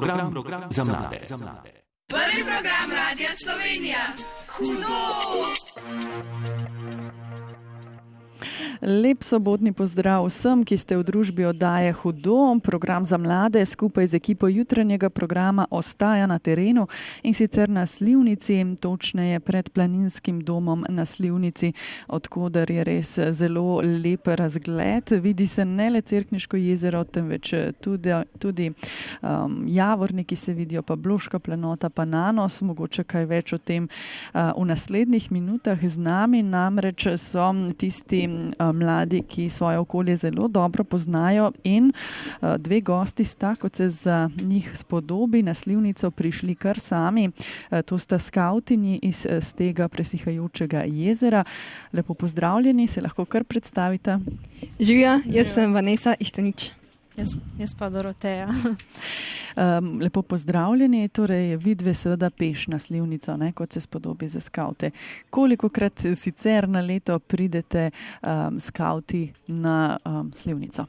program, program za mlade. Za mlade. Prvi program Radia Slovenija. Hudo! Lep sobotni pozdrav vsem, ki ste v družbi oddaje Hudo. Program za mlade skupaj z ekipo jutranjega programa ostaja na terenu in sicer na Slivnici, točneje pred planinskim domom na Slivnici, odkuder je res zelo lep razgled. Vidi se ne le Cerkniško jezero, temveč tudi, tudi um, javorniki se vidijo, pa Bloška planota, pa Nanos. Mogoče kaj več o tem uh, v naslednjih minutah z nami, namreč so tisti um, mladi, ki svoje okolje zelo dobro poznajo in uh, dve gosti sta, kot se za njih spodobi, na slivnico prišli kar sami. Uh, to sta skautinji iz, iz tega presihajočega jezera. Lepo pozdravljeni, se lahko kar predstavite. Živijo, jaz sem Vanessa Istenič. Jaz, jaz pa Doroteja. Um, lepo pozdravljeni, torej vidve seveda peš na slivnico, ne, kot se spodobi za skaute. Koliko krat sicer na leto pridete um, skauti na um, slivnico?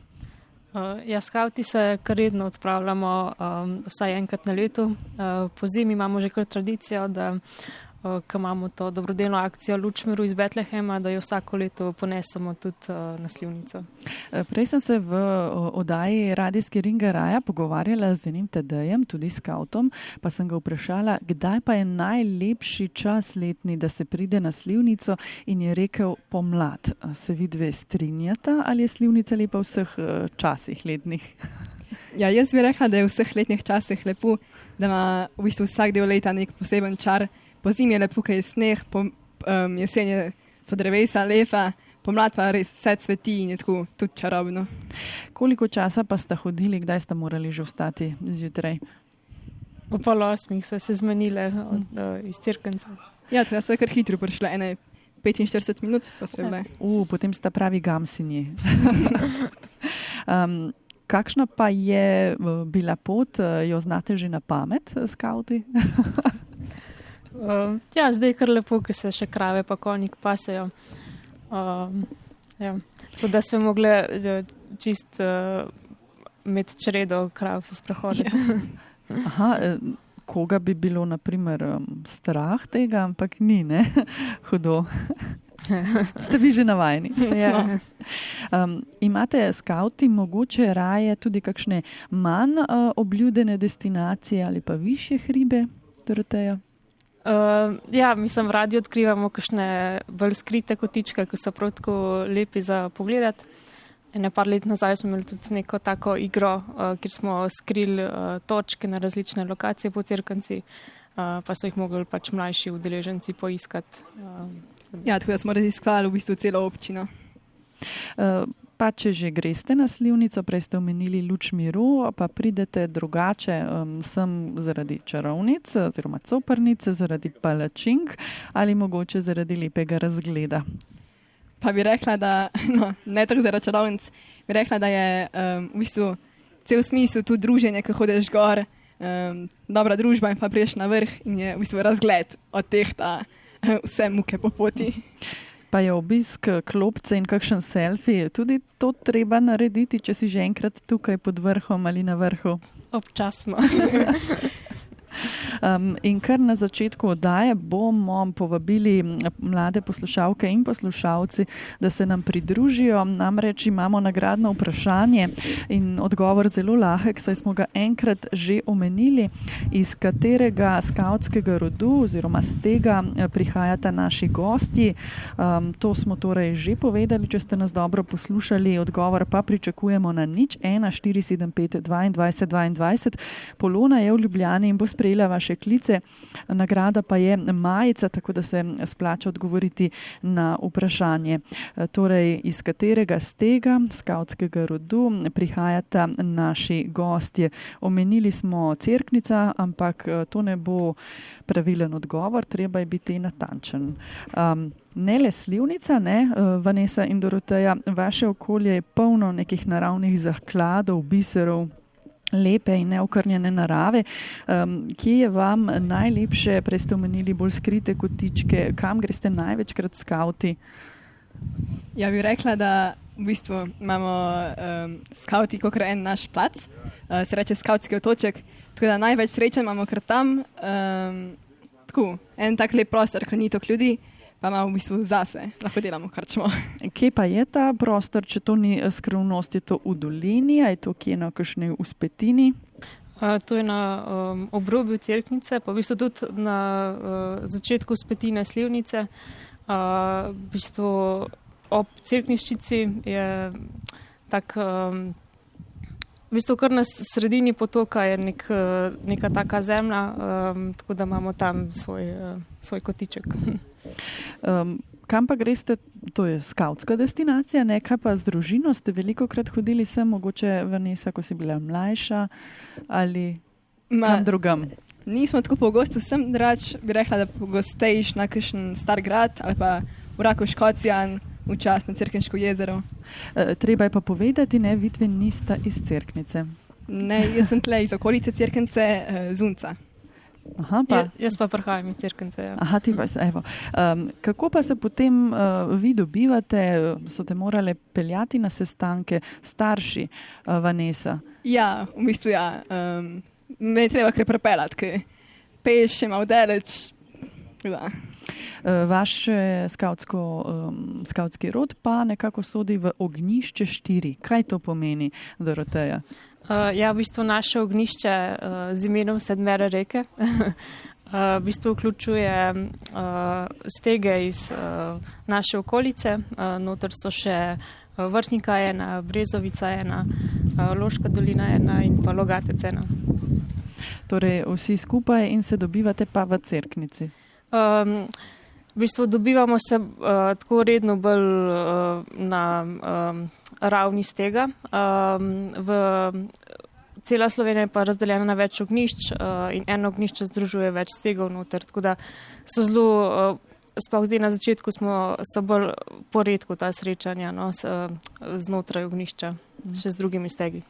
Uh, ja, skauti se kar redno odpravljamo, um, vsaj enkrat na leto. Uh, po zimi imamo že kar tradicijo, da uh, imamo to dobrodelno akcijo Lučmiru iz Betlehema, da jo vsako leto ponesemo tudi uh, na slivnico. Prej sem se v oddaji Radijski Ringa Raja pogovarjala z enim TD-jem, tudi s kautom, pa sem ga vprašala, kdaj pa je najlepši čas letni, da se pride na slivnico in je rekel pomlad. Se vi dve strinjata ali je slivnica lepa v vseh časih letnih? Ja, jaz bi rekla, da je v vseh letnih časih lepo, da ima v bistvu vsak del leta nek poseben čar. Po zimi je lepo, ker je sneh, po um, jeseni so drevesa lepa pomlad pa res vse cveti in je tako tudi čarobno. Koliko časa pa ste hodili, kdaj ste morali že vstati zjutraj? V pol osmih so se zmenile od, uh, iz Cirkenca. Ja, tako so kar hitro prišle, ene 45 minut pa so bile. Uh, potem sta pravi gamsinji. um, kakšna pa je bila pot, jo znate že na pamet, skauti? Uh, ja, zdaj je kar lepo, ker se še krave pa konjik pasejo. Um, ja. Da smo mogli čist uh, med čredo krav se sprehoditi. Ja. Aha, koga bi bilo naprimer strah tega, ampak ni, ne? Hudo. Ste vi že navajeni? Ja. Um, imate skauti mogoče raje tudi kakšne manj uh, obljudene destinacije ali pa više hribe, Doroteja? Uh, ja, mislim, radi odkrivamo kakšne bolj skrite kotičke, ki so prav tako lepi za pogled. Ne par let nazaj smo imeli tudi neko tako igro, uh, kjer smo skrili uh, točke na različne lokacije po crkvenci, uh, pa so jih mogli pač mlajši udeleženci poiskati. Uh, ja, tako da smo raziskovali v bistvu celo občino. Uh, pa če že greste na slivnico, prej ste omenili luč miru, pa pridete drugače, um, sem zaradi čarovnic oziroma coprnic, zaradi palačink ali mogoče zaradi lepega razgleda. Pa bi rekla, da no, ne tako zaradi čarovnic, bi rekla, da je um, v bistvu cel smisel tu druženje, ko hodeš gor, um, dobra družba in pa priješ na vrh in je v bistvu razgled od teh ta vse muke po poti. Pa je obisk klopce in kakšen selfie, tudi to treba narediti, če si že enkrat tukaj pod vrhom ali na vrhu. Občasno. Um, in kar na začetku oddaje bomo povabili mlade poslušalke in poslušalci, da se nam pridružijo. Namreč imamo nagradno vprašanje in odgovor zelo lahek, saj smo ga enkrat že omenili, iz katerega skautskega rodu oziroma z tega eh, prihajata naši gosti. Um, to smo torej že povedali, če ste nas dobro poslušali. Odgovor pa pričakujemo na nič 1, 4, 7, 5, 22, 22. Polona je v Ljubljani in bo spremljala sprejela vaše klice. Nagrada pa je majica, tako da se splača odgovoriti na vprašanje. Torej, iz katerega z tega skautskega rodu prihajata naši gostje. Omenili smo crknica, ampak to ne bo pravilen odgovor, treba je biti natančen. Um, Ne le slivnica, ne, Vanessa in Doroteja, vaše okolje je polno nekih naravnih zakladov, biserov, lepe in neokrnjene narave. Um, kje je vam najlepše, prej ste omenili bolj skrite kotičke, kam greste največkrat skauti? Ja, bi rekla, da v bistvu imamo um, skauti, kot je en naš plac, uh, se reče skautski otoček. Tako da največ sreče imamo kar tam. Um, tako, en tak lep prostor, ki ni toliko ljudi, pa imamo v bistvu zase, lahko delamo kar čemo. Kje pa je ta prostor, če to ni eh, skrivnost, je to v dolini, ali je to kje na kakšni uspetini? Uh, to je na um, obrobju crknice, pa v bistvu tudi na uh, začetku spetine slivnice. Uh, v bistvu ob crkniščici je tak, um, v bistvu kar na sredini potoka je nek, neka taka zemlja, um, tako da imamo tam svoj, uh, svoj kotiček. Um, kam pa greste, to je skautska destinacija, ne kaj pa z družino, ste veliko krat hodili sem, mogoče v Nisa, ko si bila mlajša ali Ma, drugam? Nismo tako pogosto, sem drač, bi rekla, da pogostejš na kakšen star grad ali pa v Raku Škocijan, včasih na Cerkenško jezero. E, treba je pa povedati, ne, vidve nista iz Cerknice. Ne, jaz sem tle iz okolice Cerknice, e, Zunca. Aha, pa. Ja, jaz pa prihajam iz Cerknice. Ja. Aha, ti pa evo. Um, kako pa se potem uh, vi dobivate, so te morali peljati na sestanke starši uh, Vanessa? Ja, v bistvu ja. Um, me je treba kar prepeljati, ker peš še malo daleč. Ja. Vaš skautsko, um, skautski rod pa nekako sodi v ognišče štiri. Kaj to pomeni, Doroteja? Uh, ja, v bistvu naše ognišče uh, z imenom Sedmere reke. Uh, v bistvu vključuje uh, stege iz uh, naše okolice, uh, noter so še uh, Vršnika ena, Brezovica ena, uh, Loška dolina ena in pa Logatec ena. Torej vsi skupaj in se dobivate pa v Cerknici. Um, v bistvu dobivamo se uh, tako redno bolj uh, na um, ravni z tega. Um, v, cela Slovenija je pa razdeljena na več ognišč uh, in eno ognišče združuje več stegov noter. Tako da so zelo, uh, sploh zdaj na začetku smo so bolj poredko ta srečanja no, s, uh, znotraj ognišča, še z drugimi stegi.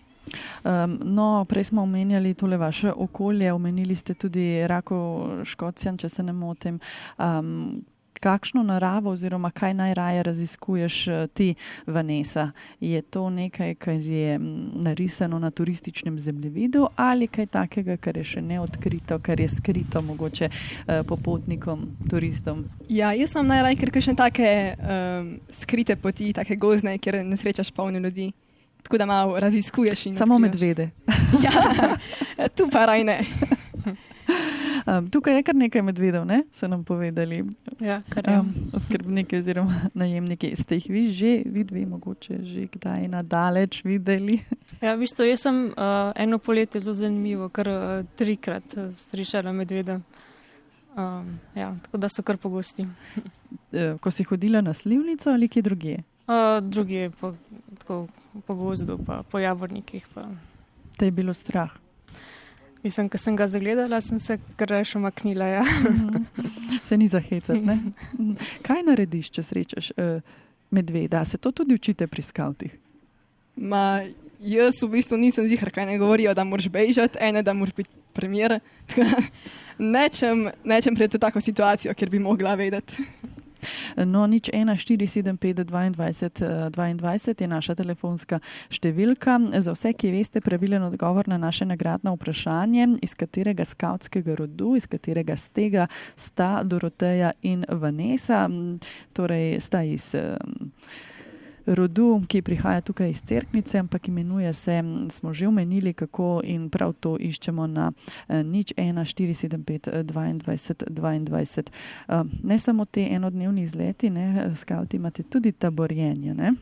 Um, no, prej smo omenjali tole vaše okolje, omenili ste tudi Rako Škocijan, če se ne motim. Um, kakšno naravo oziroma kaj najraje raziskuješ eh, ti, Vanessa? Je to nekaj, kar je narisano na turističnem zemljevidu ali kaj takega, kar je še neodkrito, kar je skrito mogoče eh, popotnikom, turistom? Ja, jaz sem najraje, ker še take um, skrite poti, take gozne, kjer ne srečaš polno ljudi. Tako da malo raziskuješ. Samo medvede. ja, tu pa raj ne. Um, tukaj je kar nekaj medvedov, ne? so nam povedali. Ja, kar je. Um, oskrbniki oziroma najemniki. Ste jih vi že videli, mogoče že kdaj nadaleč videli? ja, v bistvu, jaz sem uh, eno poletje zelo zanimivo, kar uh, trikrat uh, srečala medveda. Um, ja, tako da so kar pogosti. ko si hodila na slivnico ali kje druge? Uh, druge, po, tako po gozdu, pa po javornikih. Pa. Te je bilo strah. Mislim, ko sem ga zagledala, sem se kar še umaknila. Ja. se ni zahecati. Kaj narediš, če srečaš uh, medveda? Se to tudi učite pri skavtih? Ma, jaz v bistvu nisem zihar, kaj ne govorijo, da moraš bežati, ene, da moraš biti premjer. nečem, nečem pred to tako situacijo, ker bi mogla vedeti. No, nič 1, 4, 7, 5, 22, 22 je naša telefonska številka. Za vse, ki veste, pravilen odgovor na naše nagradno vprašanje, iz katerega skautskega rodu, iz katerega stega sta Doroteja in Vanessa, torej sta iz. Um, rodu, ki prihaja tukaj iz Cerknice, ampak imenuje se, smo že omenili, kako in prav to iščemo na eh, nič 1, 4, 7, 5, 22, 22. Ne samo te enodnevni izleti, ne, skavti imate tudi taborjenje. Ne?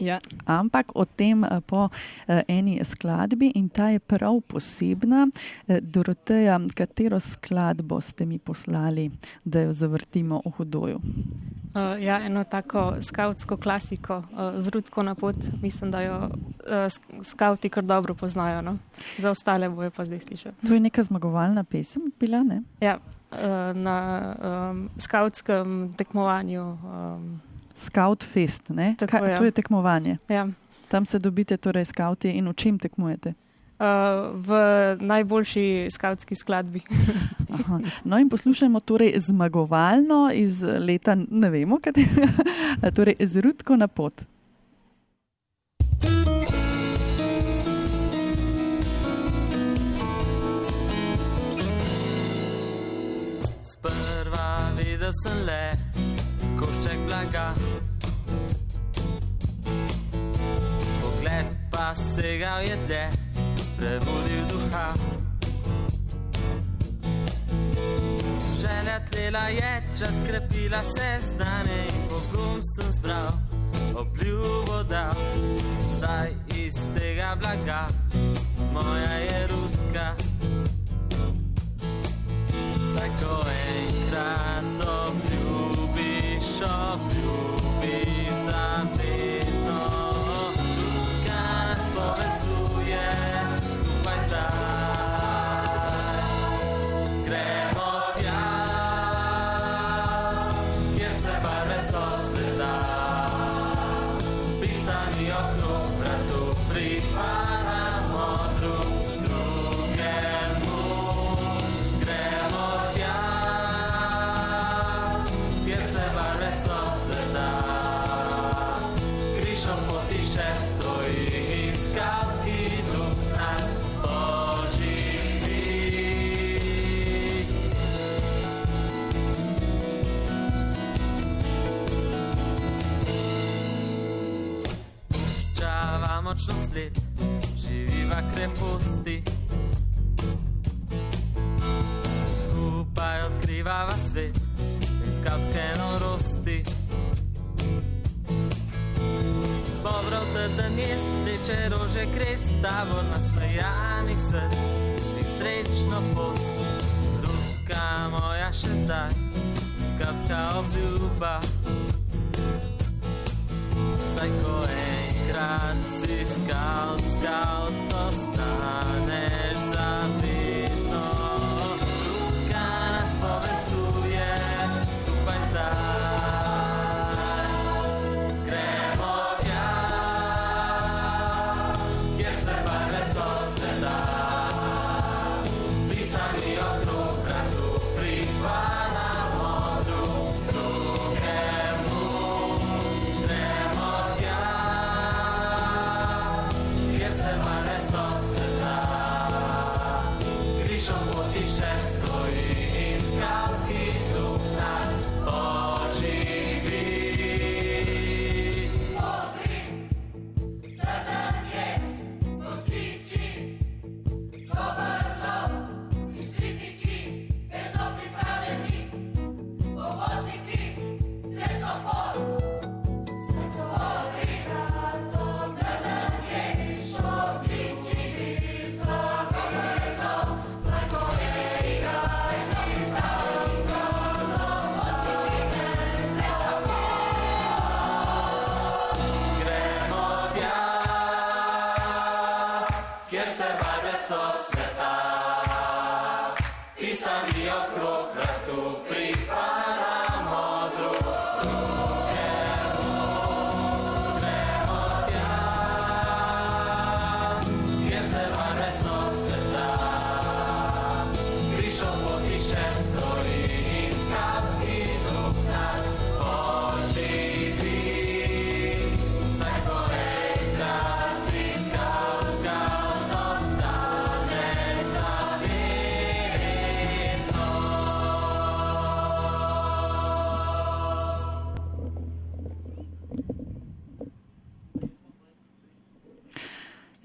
Ja. Ampak o tem eh, po eh, eni skladbi in ta je prav posebna. Eh, Doroteja, katero skladbo ste mi poslali, da jo zavrtimo v hodoju? Uh, ja, eno tako skautsko klasiko, uh, zrudko na pot, mislim, da jo uh, skauti kar dobro poznajo. No? Za ostale boje pa zdaj slišati. To je neka zmagovalna pesem, bila ne? Ja, uh, na um, skautskem tekmovanju. Um, Scout Fest. Tako, Ka, ja. To je tekmovanje. Ja. Tam se dobite, torej skauti in v čem tekmujete? Uh, v najboljši skautski skladbi. Aha. No, in poslušajmo torej zmagovalno iz leta, ne vemo, katerega, torej z Rudko na pot. Sprva videl sem le košček blaga. Pogled pa segal je dlje, prebudil duha. Želja tlela je, čas krepila se znanje in pogum sem zbral, obljubo dal. Zdaj iz tega blaga, moja je rudka.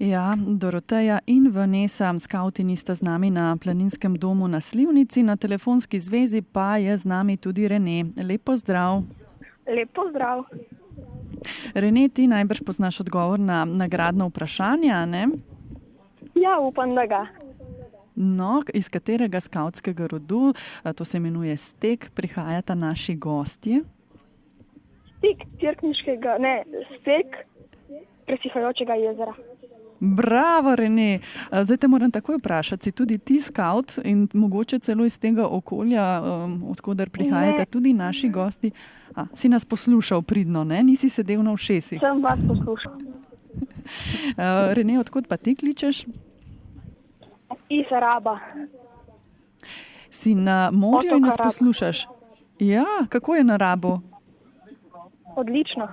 Ja, Doroteja in Vanessa, skauti sta z nami na planinskem domu na Slivnici, na telefonski zvezi pa je z nami tudi Rene. Lepo zdrav. Lepo zdrav. Rene, ti najbrž poznaš odgovor na nagradno vprašanje, a ne? Ja, upam, da ga. No, iz katerega skautskega rodu, to se imenuje stek, prihajata naši gostje? Stik Cerkniškega, ne, stek presihajočega jezera. Bravo, Rene. A, Zdaj te moram takoj vprašati, tudi ti skaut in mogoče celo iz tega okolja, um, odkuder prihajate Ne. tudi naši gosti. A, si nas poslušal pridno, ne? Nisi sedel na všesih. Sem vas poslušal. Uh, Rene, odkud pa ti kličeš? Iz Raba. Si na morju in nas Rab. poslušaš? Ja, kako je na rabu? Odlično.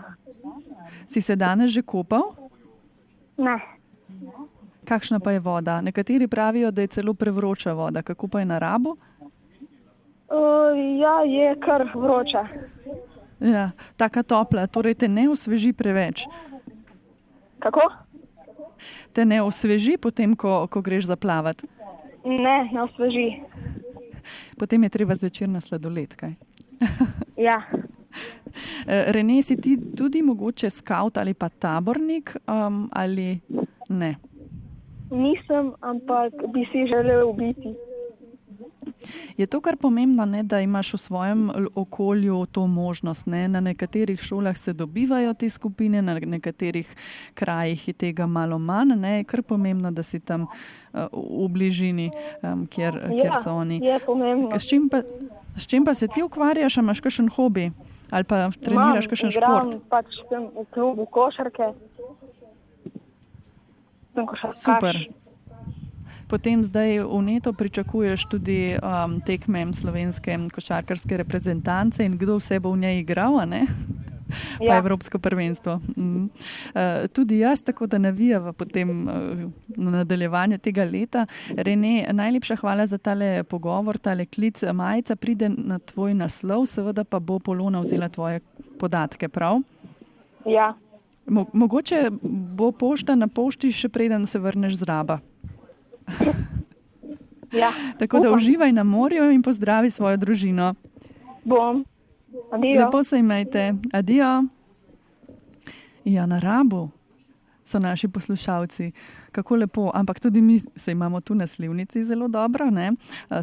Si se danes že kopal? Ne. Kakšna pa je voda? Nekateri pravijo, da je celo prevroča voda. Kako pa je na rabu? Uh, ja, je kar vroča. Ja, taka topla, torej te ne osveži preveč. Kako? Te ne osveži potem, ko, ko greš zaplavati. Ne, ne osveži. Potem je treba zvečer na sladoled. Kaj? Ja, Eh, Rene, si ti tudi mogoče skaut ali pa tabornik um, ali ne? nisem, ampak bi si želel biti. Je to kar pomembno, ne, da imaš v svojem okolju to možnost. Ne? Na nekaterih šolah se dobivajo te skupine, na nekaterih krajih je tega malo manj. Ne? Je kar pomembno, da si tam uh, v bližini, um, kjer, kjer Ja, so oni. S čim, pa, s čim pa se ti ukvarjaš, imaš kakšen hobi ali pa treniraš kakšen igram, šport? Pač sem v klubu košarke. Super. Potem zdaj v neto pričakuješ tudi um, tekme slovenske košarkarske reprezentance in kdo vse bo v njej igral, ne? Pa Ja. Evropsko prvenstvo. Mm. Uh, tudi jaz, tako da navijava potem uh, na nadaljevanju tega leta. Rene, najlepša hvala za tale pogovor, tale klic. Majica pride na tvoj naslov, seveda pa bo Polona vzela tvoje podatke, prav? Ja, Mo mogoče bo pošta na pošti, še preden se vrneš z raba. ja. Tako da Upam. uživaj na morju in pozdravi svojo družino. Bom. Adijo. Lepo se imejte, adijo. Ja, na rabu so naši poslušalci. Kako lepo, ampak tudi mi se imamo tu na slivnici zelo dobro, ne?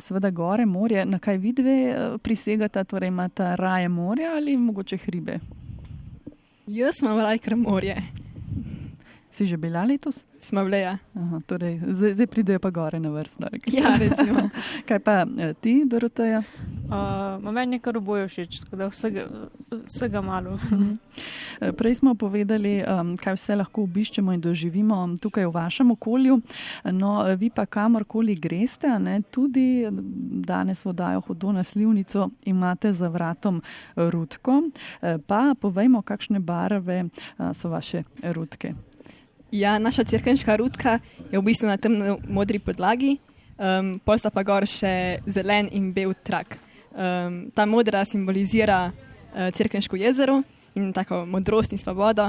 Seveda gore, morje. Na kaj vi dve eh, prisegata, torej imata raje morja ali mogoče hribe? Jaz imam raj kar morje. Si že bila letos? Smo bile, ja. Aha, torej, zdaj, zdaj pridejo pa gore na vrsto. Ja, recimo. Kaj pa eh, ti, Doroteja? Uh, meni je kar oboje všeč, tako da vsega, vsega malo. Eh, Prej smo povedali, um, kaj vse lahko obiščemo in doživimo tukaj v vašem okolju. No, eh, vi pa kamorkoli greste, a ne, tudi danes vodajo hodo na slivnico, imate za vratom rutko. Eh, Pa povejmo, kakšne barve so vaše rutke. Ja, naša crkvenška rutka je v bistvu na temno modri podlagi, um, pol sta pa gor še zelen in bel trak. Um, ta modra simbolizira uh, crkvenško jezero in tako modrost in svobodo,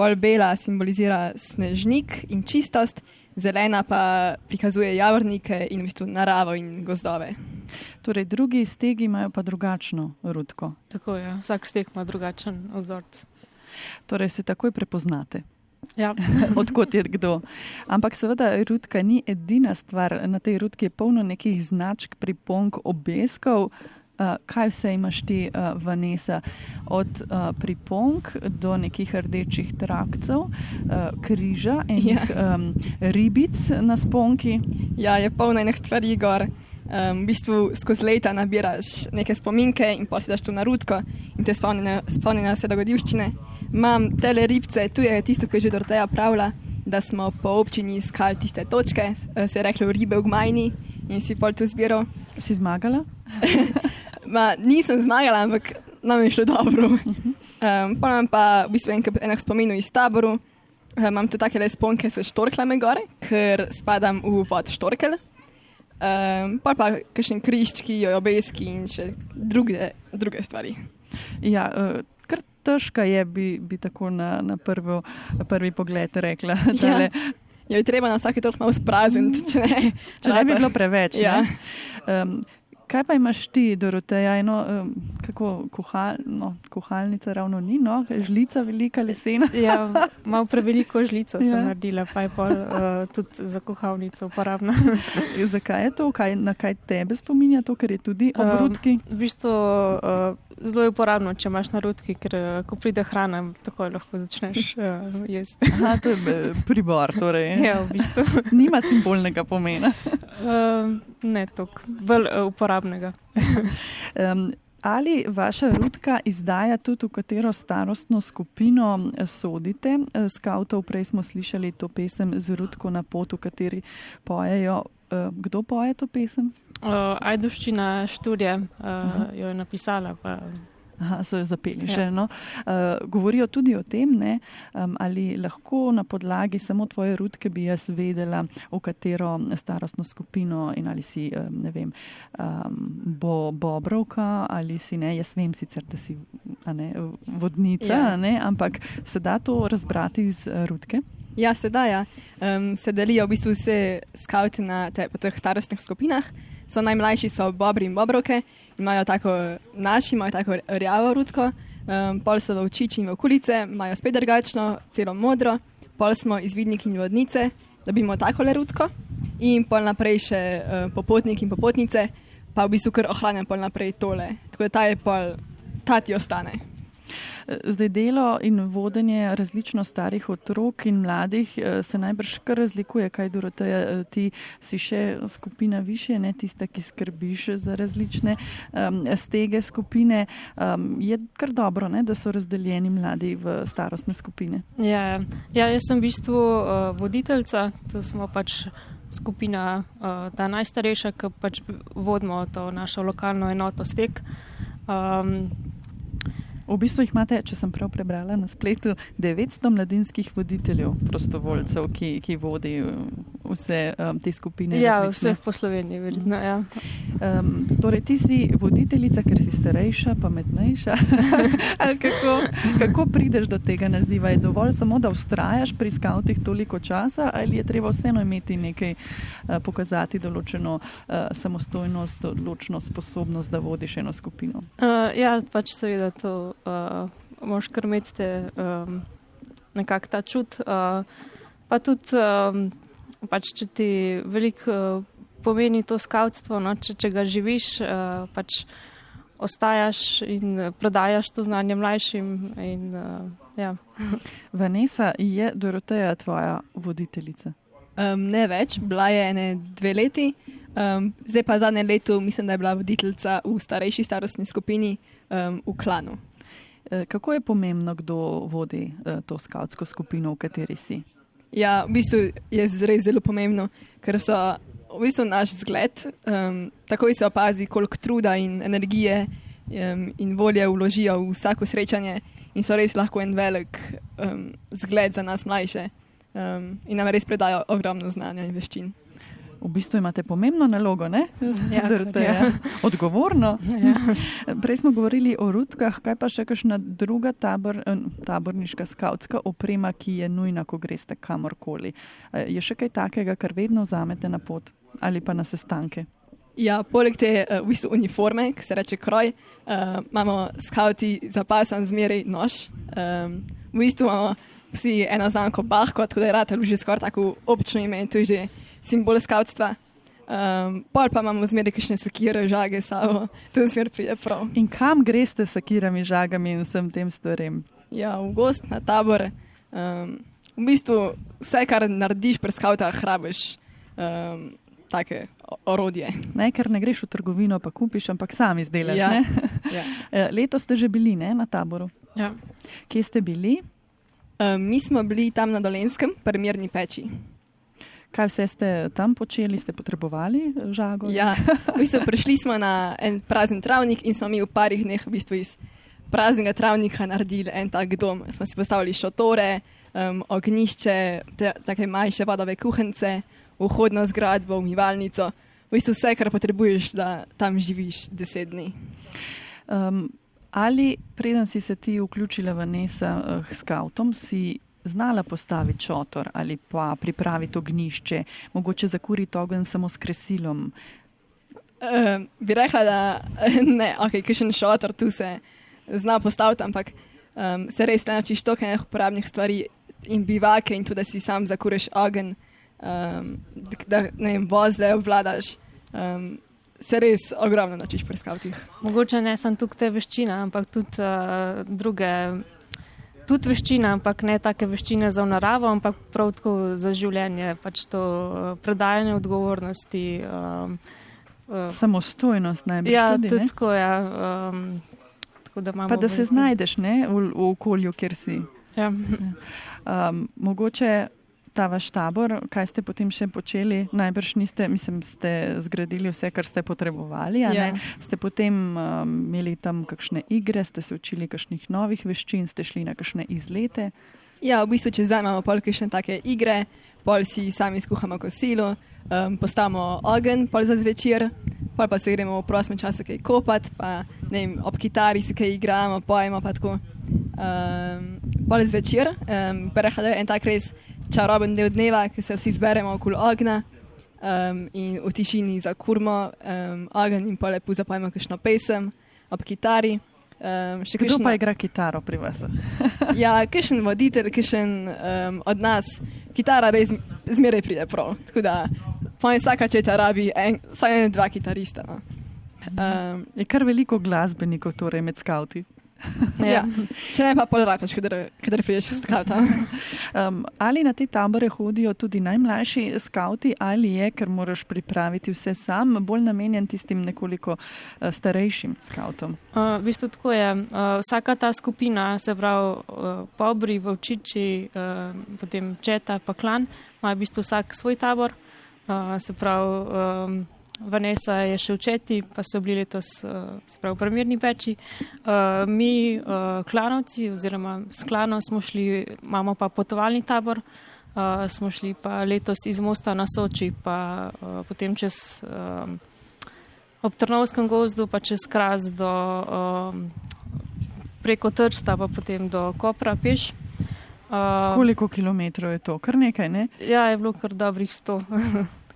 pol bela simbolizira snežnik in čistost, zelena pa prikazuje javornike in v bistvu naravo in gozdove. Torej, drugi stegi imajo pa drugačno rutko. Tako je, vsak stek ima drugačen ozorc. Torej, se takoj prepoznate. Ja. odkot je kdo. Ampak seveda rutka ni edina stvar. Na tej rutki je polno nekih značk, pripomk, obeskov. Uh, kaj vse imaš ti, uh, Vanessa, od uh, pripomk do nekih rdečih trakcev, uh, križa in ja. um, ribic na sponki. Ja, je polno enih stvari gor. Um, v bistvu skozi leta nabiraš neke spominke in pa si daš to na rutko in te spomni na, spomni na vse dogodivščine. Imam tele ribce, tu je tisto, kar je že Doroteja pravila, da smo po občini iskali tiste točke, eh, se je reklo ribe v gmajni in si pol tu zbiral. Si zmagala? Ma, nisem zmagala, ampak nam je šlo dobro. Um, pa imam pa v bistvu enak spominov iz taboru. Um, imam tu take le sponke s štorklami gore, ker spadam v vod štorkel. Um, pa pa kakšen križčki, obeski in še druge, druge stvari. Ja, uh, kar težka je, bi, bi tako na, na, prvo, prvi pogled rekla. Tale, Jo je treba na vsake toliko malo sprazniti, če ne. Če ne bi bilo preveč. Ja. ne. Um, kaj pa imaš ti, Doroteja? Eno, um, kako kuhal, no, kuhalnica ravno ni, no? žlica velika lesena. Ja, malo preveliko žlico sem Ja. naredila, pa je pol uh, tudi za kuhalnico uporabna. Zakaj je to? Kaj, na kaj tebe spominja to, ker je tudi Um, obrutki? v bistvu uh, zelo je uporabno, če imaš na rutki, ker uh, ko pride hrana, takoj lahko začneš uh, jesti. Aha, to je pribor, torej. ja, v bistvu. Nima simbolnega pomena. Uh, ne toliko, bolj uh, uporabnega. Um, ali vaša rutka izdaja tudi, v katero starostno skupino eh, sodite? Eh, Skautov prej smo slišali to pesem z rutko na pot, v kateri pojejo. eh, Kdo poje to pesem? Uh, Ajduščina študija uh, jo je napisala. Pa, Aha, so jo zapeli Ja. že. No. Uh, govorijo tudi o tem, ne, um, ali lahko na podlagi samo tvoje rutke bi jaz vedela, v katero starostno skupino in ali si, um, ne vem, um, bo Bobrovka ali si ne. Jaz vem sicer, da si ne, vodnica, Ja. ne, ampak se da to razbrati iz uh, rutke. Ja, sedaj ja. um, se delijo v bistvu vse skavti na te, teh starostnih skupinah. So najmlajši so bobri in bobrovke, imajo tako, naši imajo tako rjavo rutko, um, pol so v očiči in v okulice, imajo spet drugačno, celo modro, pol smo izvidniki in vodnice, da bi imeli tako le rutko in pol naprej še uh, popotniki in popotnice, pa v bistvu kar ohranjam pol naprej tole. Tako da ta je pol, ta ti ostane. Zdaj delo in vodenje različno starih otrok in mladih eh, se najbrž kar razlikuje, kaj Doroteja, eh, ti si še skupina više, ne tista, ki skrbiš za različne um, stege skupine. Um, je kar dobro, ne, da so razdeljeni mladi v starostne skupine. Ja, ja, jaz sem v bistvu uh, voditeljica, to smo pač skupina, uh, ta najstarejša, ki pač vodimo to našo lokalno enoto stek. Um, V bistvu jih imate, če sem prav prebrala na spletu, 900 mladinskih voditeljev, prostovoljcev, ki, ki vodi eh, vse um, te skupine. ja, različne. vseh po Sloveniji, verjetno. Ja. Um, torej, ti si voditeljica, ker si starejša, pametnejša. Kako, kako prideš do tega naziva? Je dovolj samo, da ustrajaš pri skavtih toliko časa, ali je treba vseeno imeti nekaj, uh, pokazati določeno uh, samostojnost, odločno sposobnost, da vodiš eno skupino? Uh, ja, pač seveda to uh, moš kar imeti te, um, nekako ta čut. Uh, pa tudi, um, pač, če ti veliko uh, pomeni to skavtstvo, no, če, če ga živiš, uh, pač ostajaš in prodajaš to znanje mlajšim. In, uh, ja. Vanessa, je Doroteja tvoja voditeljica? Um, ne več, bila je ene dve leti, um, zdaj pa zadnje leto mislim, da je bila voditeljica v starejši starostni skupini um, v klanu. Eh, Kako je pomembno, kdo vodi eh, to skavtsko skupino, v kateri si? Ja, v bistvu je res zelo pomembno, ker so v bistvu naš zgled. Um, takoj se opazi, koliko truda in energije um, in volje vložijo v vsako srečanje in so res lahko en velik um, zgled za nas mlajše um, in nam res predajo ogromno znanja in veščin. V bistvu imate pomembno nalogo, ne? Ja, Doroteja. ja. Odgovorno. Ja. Prej smo govorili o rutkah, kaj pa še kakšna druga tabor, eh, taborniška skautska oprema, ki je nujna, ko greste kamorkoli. Je še kaj takega, kar vedno vzamete na pot ali pa na sestanke? Ja, poleg te uh, v bistvu uniforme, ki se reče kroj, uh, imamo skauti zapasan zmeraj nož. Um, v bistvu imamo vsi eno znamko Bahko, tako da je rad že skoraj tako občno ime to je že simbol skautstva. Um, pol pa imamo zmeraj kakšne sekire, žage, savo, to zmeraj pride prav. In kam greste s sakirami, žagami in vsem tem stvarem? Ja, v gost na tabor. Um, v bistvu vse, kar narediš pri skautah, hrabiš um, take o- orodje. Ne, ker ne greš v trgovino, pa kupiš, ampak sam izdelaš. Ja. ne? Ja. Eh, Letos ste že bili ne, na taboru. Ja. Kje ste bili? Um, mi smo bili tam na Dolenskem, primerni peči. Kaj vse ste tam počeli, ste potrebovali eh, žago? Ja, v bistvu prišli smo na en prazen travnik in smo mi v parih dneh v bistvu iz praznega travnika naredili en tak dom. Smo si postavili šotore, um, ognišče, te, take manjše vodove kuhance, vhodno zgradbo, umivalnico. V bistvu vse, kar potrebuješ, da tam živiš deset dni. Um, ali preden si se ti vključila v Nesa uh, s kautom, si znala postaviti šotor ali pa pripraviti ognišče, mogoče zakuriti ogenj samo s kresilom? Um, bi rekla, da ne, ok, kakšen šotor tu se zna postaviti, ampak um, se res ne naučiš toliko enih uporabnih stvari in bivake in tudi, da si sam zakuriš ogenj, um, da ne vem, vozle obvladaš. Um, se res ogromno naučiš pri skavtih. Mogoče ne samo tukaj te veščine, ampak tudi uh, druge. Tudi veščine, ampak ne take veščine za naravo, ampak prav tako za življenje, pač to uh, predajanje odgovornosti. Um, uh, Samostojnost najbrž ja, tudi, tudi ne? tako, ja. Um, tako da, imamo pa da se znajdeš ne, v, v okolju, kjer si. Ja. Um, mogoče ta vaš tabor, kaj ste potem še počeli? Najbrž niste, mislim, ste zgradili vse, kar ste potrebovali. Ja. Ste potem um, imeli tam kakšne igre, ste se učili kakšnih novih veščin, ste šli na kakšne izlete. Ja, v bistvu čez dan imamo pol še take igre, pol si sami skuhamo kosilo, um, postavimo ogenj, pol za zvečer, pol pa se gremo v prostem času kaj kopati, pa ne vem, ob kitari si kaj igramo, pojemo pa tako. Um, pol zvečer, um, prehajamo en tak res čaroben del dneva, ki se vsi zberemo okoli ognja um, in v tišini zakurmo um, ogenj in pol lepo zapojemo kakšno pesem ob kitari. Um, še Kdo kakšno- pa igra kitaro pri vas? Ja, kakšen voditelj, kakšen um, od nas, kitara res zmeraj pride prav. Tako da, po mojem, vsaka četa rabi en, vsaj en, dva kitarista. No. Um, Je kar veliko glasbenikov torej med skauti. Ja. Če ne pa pol rapaš, kadar, kadar prideš s skata. Um, ali na te tabore hodijo tudi najmlajši skauti, ali je, ker moraš pripraviti vse sam, bolj namenjen tistim nekoliko uh, starejšim skautom? Uh, v bistvu tako je. Uh, vsaka ta skupina, se pravi, uh, pobri, vovčiči, uh, potem četa, pa klan, ima v bistvu vsak svoj tabor. Uh, se pravi, um, Vanessa je še v četi, pa so bili letos, uh, v primerni peči. Uh, mi, uh, klanovci, oziroma s klanom smo šli, imamo pa potovalni tabor. Uh, smo šli pa letos iz Mosta na Soči, pa uh, potem čez. Um, ob Trnovskem gozdu, pa čez Kras do um, preko Trsta, pa potem do Kopra peš. Uh, Koliko kilometrov je to? Kar nekaj, ne? ja, je bilo kar dobrih 100.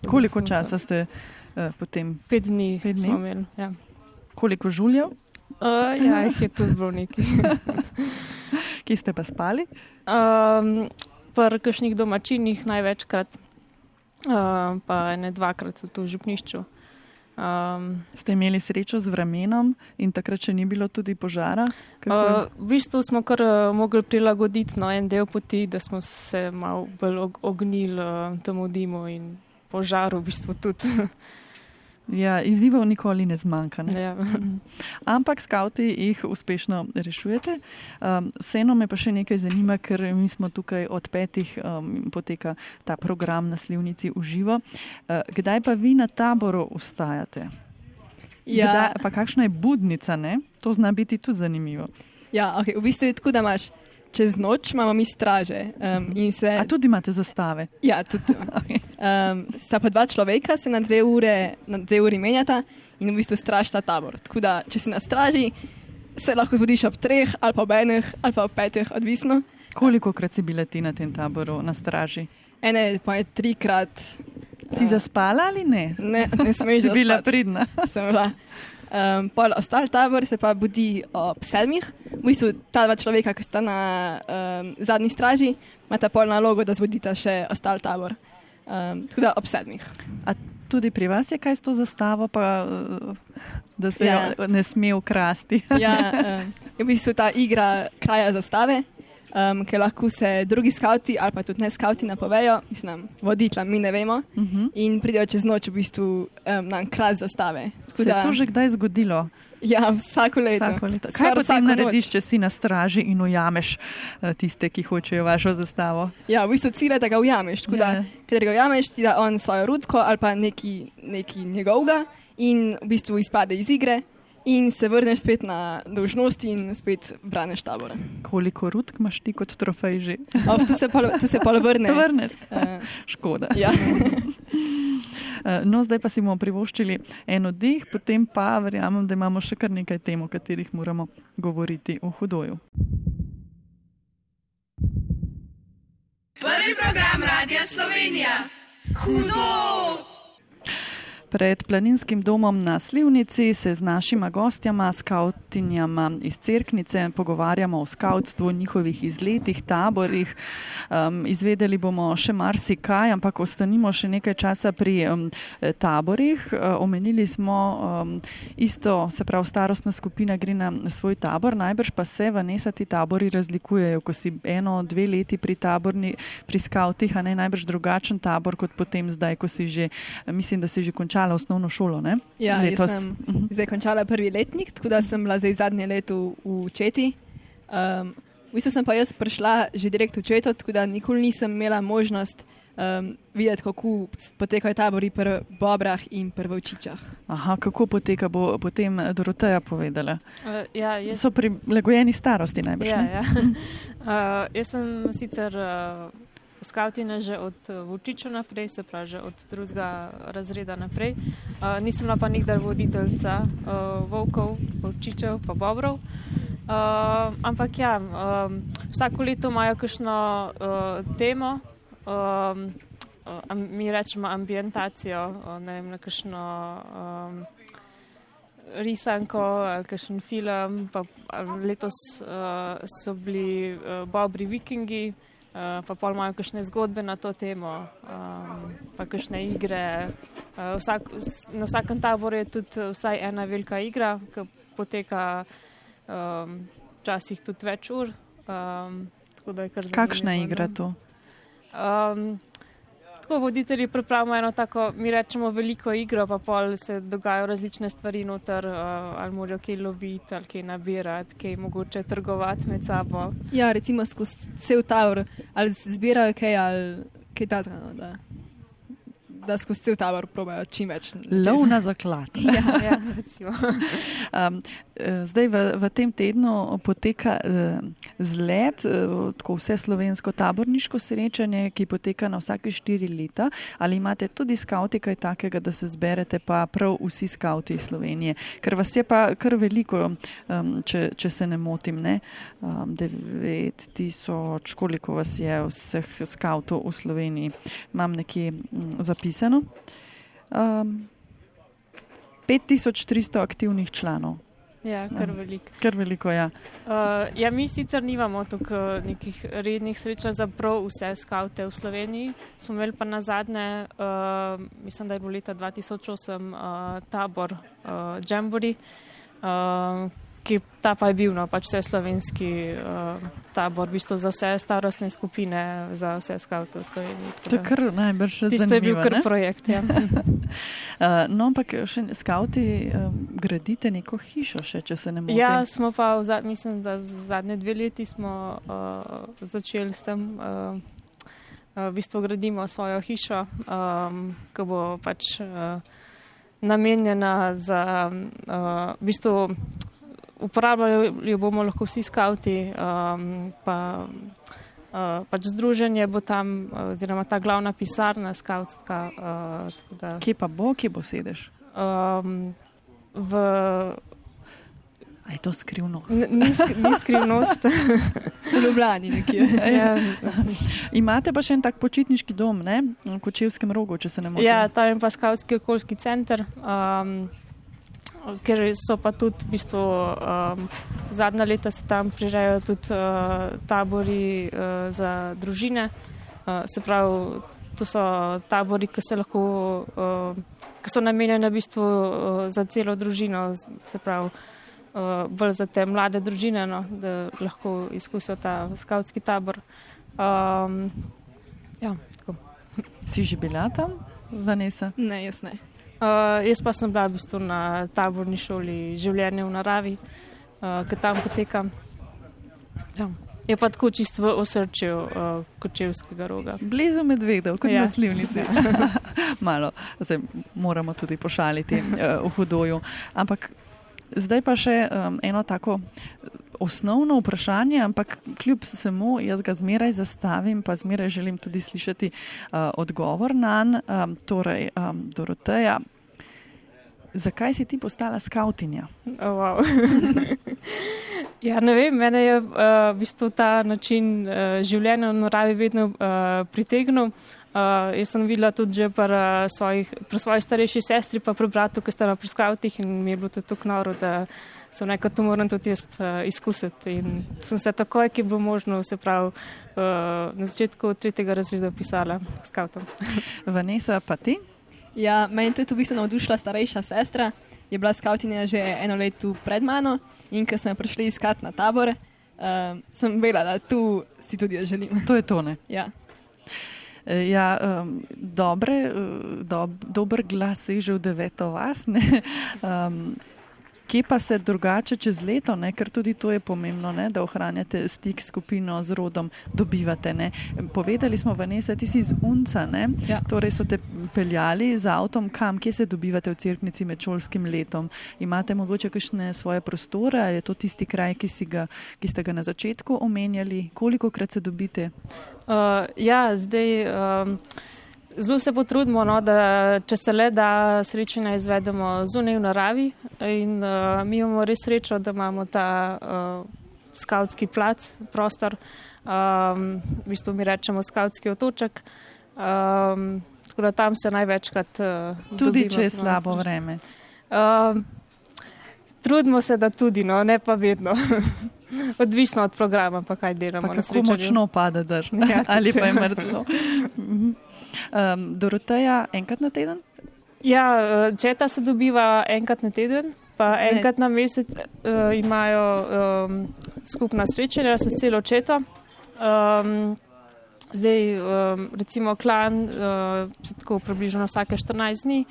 Koliko časa ste uh, potem, Pet dni, Pet dni? smo imeli. Ja. koliko žuljev, Uh, ja, jih je tudi bilo nekaj. ki ste pa spali? Um, Pri kakšnih domačinih največkrat, uh, pa ne dvakrat so tu v župnišču. Um, Ste imeli srečo z vremenom in takrat še ni bilo tudi požara? Kako? Uh, v bistvu smo kar uh, mogli prilagoditi no, en del poti, da smo se malo bolj og ognili uh, temu dimu in požaru, v bistvu tudi. Ja, izzivov nikoli ne zmanjka. Ne? ja. Ampak skauti jih uspešno rešujete. Um, vseeno me pa še nekaj zanima, ker mi smo tukaj od petih, um, poteka ta program na Slivnici v živo. Uh, kdaj pa vi na taboru ustajate? Ja, Kdaj, pa kakšna je budnica, ne? To zna biti tudi zanimivo. ja okay, v bistvu je tako, da imaš čez noč imamo mi straže um, se. A tudi imate zastave? Ja, tudi. Okay. Um, sta pa dva človeka, se na dve, ure, na dve uri menjata in v bistvu stražita tabor. Tako da, če si na straži, se lahko zbudiš ob treh, ali pa ob enih, ali pa ob petih, odvisno. Koliko krat si bila ti na tem taboru na straži? Ene pa je trikrat. Si zaspala ali ne? Ne, ne smeš bila pridna. Sem bila. Um, pol ostal tabor se pa budi ob sedmih. V bistvu ta dva človeka, ki sta na um, zadnji straži, imata pol nalogo, da zbudita še ostal tabor. Um, tako da ob sedmih. A tudi pri vas je kaj s to zastavo, pa, da se Ja. jo ne sme ukrasti? Ja, um, je v bistvu ta igra kraja zastave, um, ker lahko se drugi skauti ali pa tudi ne skauti napovejo, mislim, voditla mi ne vemo Uh -huh. in pridejo čez noč v bistvu um, na kraj zastave. Tako Se je to že kdaj zgodilo? Ja, vsako leto. Vsako leto. Kaj Skoraj potem vsako noč. narediš, če si na straži in ujameš eh, tiste, ki hočejo vašo zastavo? Ja, v bistvu cilj je, da ga ujameš. Tako Ja. da, ker ga ujameš, ti da on svojo rudko ali pa neki, neki njegovega in v bistvu izpade iz igre in se vrneš spet na dolžnosti in spet braniš tabor. Koliko rudk imaš ti kot trofej že? Of, tu se pol, tu se pol vrne. Vrneš. Uh, Škoda. ja. Eh, No, zdaj pa si bomo privoščili en oddih, potem pa verjamem, da imamo še kar nekaj tem, o katerih moramo govoriti v hudoju. Prvi program Radia Slovenija. Hudo! Pred planinskim domom na Slivnici se z našima gostjama, skautinjama iz Cerknice, pogovarjamo o skautstvu, njihovih izletih, taborih. Um, izvedeli bomo še marsikaj, ampak ostanimo še nekaj časa pri um, taborih. Uh, omenili smo um, isto, se pravi, starostna skupina gre na svoj tabor, najbrž pa se v nesa ti tabori razlikujejo, ko si eno, dve leti pri taborni, pri skautih, a ne najbrž drugačen tabor kot potem zdaj, ko si že, mislim, da si že končala osnovno šolo, ne? ja, jaz Letos. sem Mhm. zdaj končala prvi letnik, tako da sem bila zdaj zadnje leto v Četi. Um, v bistvu sem pa jaz prišla že direkt v četo, tako da nikoli nisem imela možnost um, videti, kako potekajo tabori pri Bobrah in pri Vovčičah. Aha, kako poteka, bo potem Doroteja povedala. Uh, ja, jaz So prilagojeni starosti najbrž. Ja, ne? ja. Uh, jaz sem sicer uh, skautina že od uh, Vučiča naprej, se pravi že od drugega razreda naprej. Uh, nisem pa nikdar voditeljica uh, volkov, Vučičev, pa Bobrov. Uh, ampak ja, um, vsako leto imajo kakšno uh, temo. Um, am- mi rečemo ambientacijo, uh, ne vem, na kakšno um, risanko ali kakšen film. Pa, letos uh, so bili uh, Bobri Vikingi, pa pol imajo kakšne zgodbe na to temo, um, pa kakšne igre. Uh, vsak, na vsakem taboru je tudi vsaj ena velika igra, ki poteka um, včasih tudi več ur. Um, Kakšna igra no. to? Um, tako voditelji pripravimo eno tako, mi rečemo veliko igro, pa pol se dogajajo različne stvari noter, uh, ali morajo kaj loviti, ali kaj nabirati, kaj mogoče trgovati med sabo. Ja, recimo skozi cel tabor, ali zbirajo kaj, ali kaj ta zgano, da, skozi cel tabor probajo čim več. Lov na zaklad. Ja, ja recimo. Um, eh, zdaj v, v tem tednu poteka uh, zlet, uh, tako vse slovensko taborniško srečanje, ki poteka na vsake štiri leta. Ali imate tudi skauti kaj takega, da se zberete pa prav vsi skauti iz Slovenije? Ker vas je pa kar veliko, um, če, če se ne motim, ne? Um, 9 tisoč, koliko vas je vseh skautov v Sloveniji, imam nekje um, zapisano. Um, 5300 aktivnih članov, Ja, kar veliko. kar veliko. Ja. Uh, ja, mi sicer nimamo tukaj nekih rednih srečanj za prav vse skavte v Sloveniji. Smo imeli pa na zadnje, uh, mislim, da je bilo leta 2008, uh, tabor uh, Jambori, uh, ki ta pa je bil no, pač vse slovenski uh, tabor, v bistvu za vse starostne skupine, za vse skavte v Sloveniji. To je kar najbrž Tisto je bil kar ne? projekt. Ja. Uh, no, ampak še skauti um, gradite neko hišo, še, če se ne motim. Ja, smo pa, zad, mislim, da zadnje dve leti smo uh, začeli s tem, uh, uh, v bistvu gradimo svojo hišo, um, ki bo pač uh, namenjena za, uh, v bistvu uporabljali jo bomo lahko vsi skauti, um, pa uh, pač združenje bo tam, uh, oziroma ta glavna pisarna skautska. Uh, da, Kje pa bo, kje bo sedež? um, v A je to skrivno? N- Ni, sk- ni skrivnost. V Ljubljani nekje. ja, Imate pa še en tak počitniški dom, ne? v Kočevskem rogu, če se ne motim. ja, tam je pa skautski okoljski center, um, ker so pa tudi v bistvu um, zadnja leta se tam prirejajo tudi uh, tabori uh, za družine. Uh, se pravi, to so tabori, ki se lahko, uh, ki so namenjeni v bistvu uh, za celo družino, se pravi. Uh, bolj za te mlade družine, no, da lahko izkusijo ta skautski tabor. Um, ja, tako. Si že bila tam, Vanessa? Ne, jaz ne. Uh, jaz pa sem bila v bistvu na taborni šoli življenja v naravi, uh, ki tam poteka. Ja. Je pa tako čisto v osrčju uh, kočevskega roga. Blizu medvedov, kot ja. Na slivnici. Malo, zdaj moramo tudi pošaliti uh, v hudoju. Ampak zdaj pa še um, eno tako osnovno vprašanje, ampak kljub vsemu jaz ga zmeraj zastavim, pa zmeraj želim tudi slišati uh, odgovor na nj. Um, torej, um, Doroteja, zakaj si ti postala skautinja? Oh, wow. ja, ne vem, mene je uh, v bistvu ta način uh, življenja v naravi vedno uh, pritegnil. Uh, jaz sem videla tudi že pri, uh, svojih, pri svoji starejši sestri, pa pri bratu, ki sta na priskavtih in mi je bilo to tako noro, da sem rekel, to moram tudi jaz uh, izkusiti. In sem se takoj, ki je bilo možno, se pravi, uh, na začetku tretjega razreda pisala skavtom. Vanessa, pa ti? Ja, meni je tudi v bistvu navdušila starejša sestra, je bila skautinja že eno leto pred mano in ko smo prišli iskat na tabor, um, sem vedela, da tu si tudi jaz želim. To je to, ne? Ja. Eh, Ja, um, dobre, eh, dob, dober glas je že v deveto vas. ne. Um, Kje pa se drugače čez leto, ne? ker tudi to je pomembno, ne? da ohranjate stik s skupino, z rodom, dobivate. Ne? Povedali smo, Vanessa, ti si iz Unca, ne? Ja. torej so te peljali z avtom, kam, kje se dobivate v Cerknici med šolskim letom. Imate mogoče kakšne svoje prostore, je to tisti kraj, ki, ga, ki ste ga na začetku omenjali, koliko krat se dobite? Uh, ja, zdaj um, zelo se potrudimo, no, da če se le da srečanja izvedemo zunaj v naravi. In uh, mi imamo res srečo, da imamo ta uh, skautski plac, prostor, um, v bistvu mi rečemo skautski otoček. Um, tako da tam se največkrat. Uh, Tudi dobimo, če je no, slabo srečo. vreme. Um, trudimo se, da tudi, no, ne pa vedno. Odvisno od programa, pa kaj delamo. Pa kako močno pada dež, Ja, ali pa je mrzlo. Um, Doroteja, enkrat na teden? Ja, eh, četa se dobiva enkrat na teden, pa Ne. enkrat na mesec uh, imajo um, skupna srečanja s celo četo. Um, zdaj, um, recimo, klan uh, se tako približno vsake 14 dni.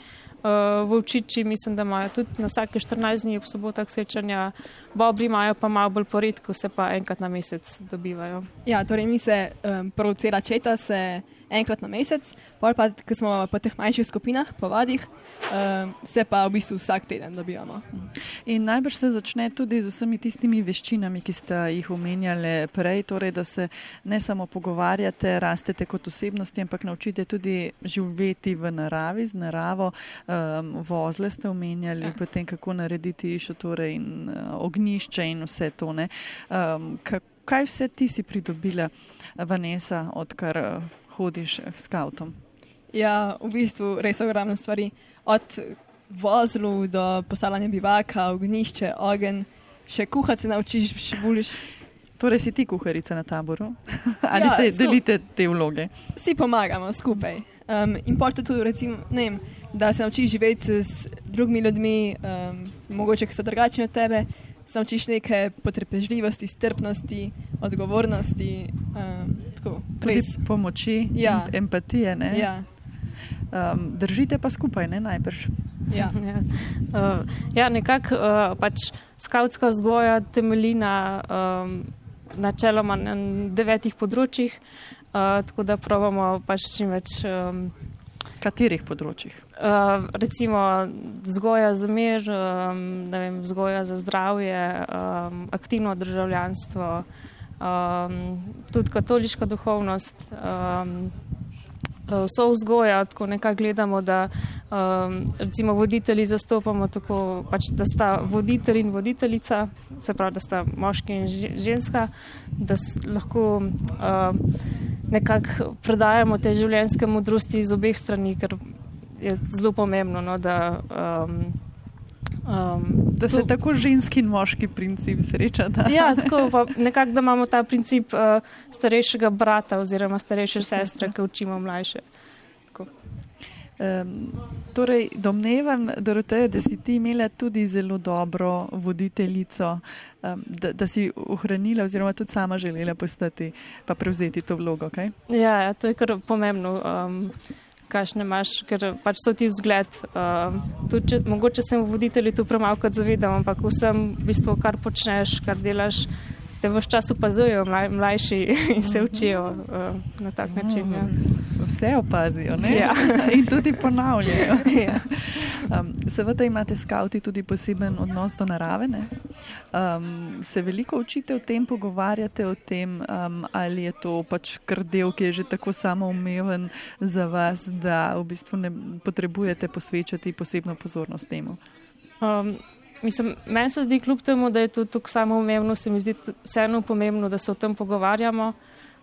Uh, v Učiči mislim, da imajo tudi na vsake 14 dni ob sobotah srečanja, Bobri imajo pa malo bolj poredko, se pa enkrat na mesec dobivajo. Ja, torej mi se um, prav cela četa se enkrat na mesec, pol pa, ko smo po teh manjših skupinah, po vadih, um, se pa v bistvu vsak teden dobivamo. In najbrž se začne tudi z vsemi tistimi veščinami, ki ste jih omenjali prej, torej da se ne samo pogovarjate, rastete kot osebnosti, ampak naučite tudi živeti v naravi, z naravo. Um, vozle ste omenjali, Ja. potem kako narediti šotore in uh, ognišče in vse to. ne. Um, ka- kaj vse ti si pridobila, Vanessa, odkar uh, hodiš k skautom? Ja, v bistvu res ogromno stvari. Od vozlu do postavljanja bivaka, ognišče, ogen, še kuhati se naučiš, še boljš. Torej si ti kuharica na taboru? Ali Ja, se delite te vloge? Vsi pomagamo skupaj. Um, in pol tudi, recimo, vem, da se naučiš živeti s drugimi ljudmi, um, mogoče, ki so drugačni od tebe, se naučiš neke potrpežljivosti, strpnosti, odgovornosti. Um, tako, Tudi res. pomoči, Ja. empatije. Ne? Ja, Um, držite pa skupaj, ne najbrž. ja. Ja, uh, ja nekako uh, pač skautska vzgoja temelji na um, načeloma na devetih področjih, uh, tako da pravimo pač čim več. Um, Katerih področjih? Uh, recimo vzgoja za mir, um, vem, vzgoja za zdravje, um, aktivno državljanstvo, um, tudi katoliška duhovnost. Um, Vso vzgoja, tako nekako gledamo, da um, recimo voditelji zastopamo tako, pač, da sta voditelj in voditeljica, se pravi, da sta moški in že- ženska, da lahko um, nekako predajamo te življenjske modrosti iz obeh strani, ker je zelo pomembno, no, da. Um, um, Da se to- tako ženski in moški princip sreča. Da? Ja, tako pa nekako, da imamo ta princip uh, starejšega brata oziroma starejše sestre, ki učimo mlajše. Um, torej, domnevam, Doroteja, da si ti imela tudi zelo dobro voditeljico, um, da, da si ohranila oziroma tudi sama želela postati pa prevzeti to vlogo. Kaj? Ja, ja, to je kar pomembno. Um, Kaj ne imaš, ker pač so ti vzgled. Tudi, če, mogoče se voditelji tu premalo zavedam, ampak vsem, v bistvu, kar počneš, kar delaš, te vse čas opazujejo mlaj, mlajši in se učijo uh, na tak način. Ja. Vse opazijo ne? Ja. in tudi ponavljajo. Ja. Um, seveda imate skauti tudi poseben odnos do narave. ne? Um, se veliko učite o tem, pogovarjate o tem, um, ali je to pač kar del, ki je že tako samoumeven za vas, da v bistvu ne potrebujete posvečati posebno pozornost temu. Um, mislim, meni se zdi, kljub temu, da je to tako samoumevno, se mi zdi vseeno pomembno, da se o tem pogovarjamo.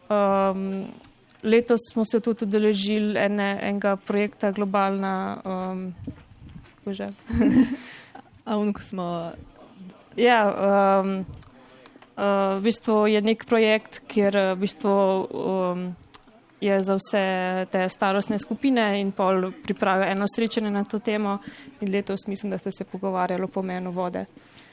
Um, letos smo se tudi udeležili ene, enega projekta Globalna. Um, kako že? A unko smo, ja, um, uh, v bistvu je nek projekt, kjer v bistvu, um, je za vse te starostne skupine in pol pripravijo eno srečanje na to temo. In letos mislim, da ste se pogovarjali o pomenu vode.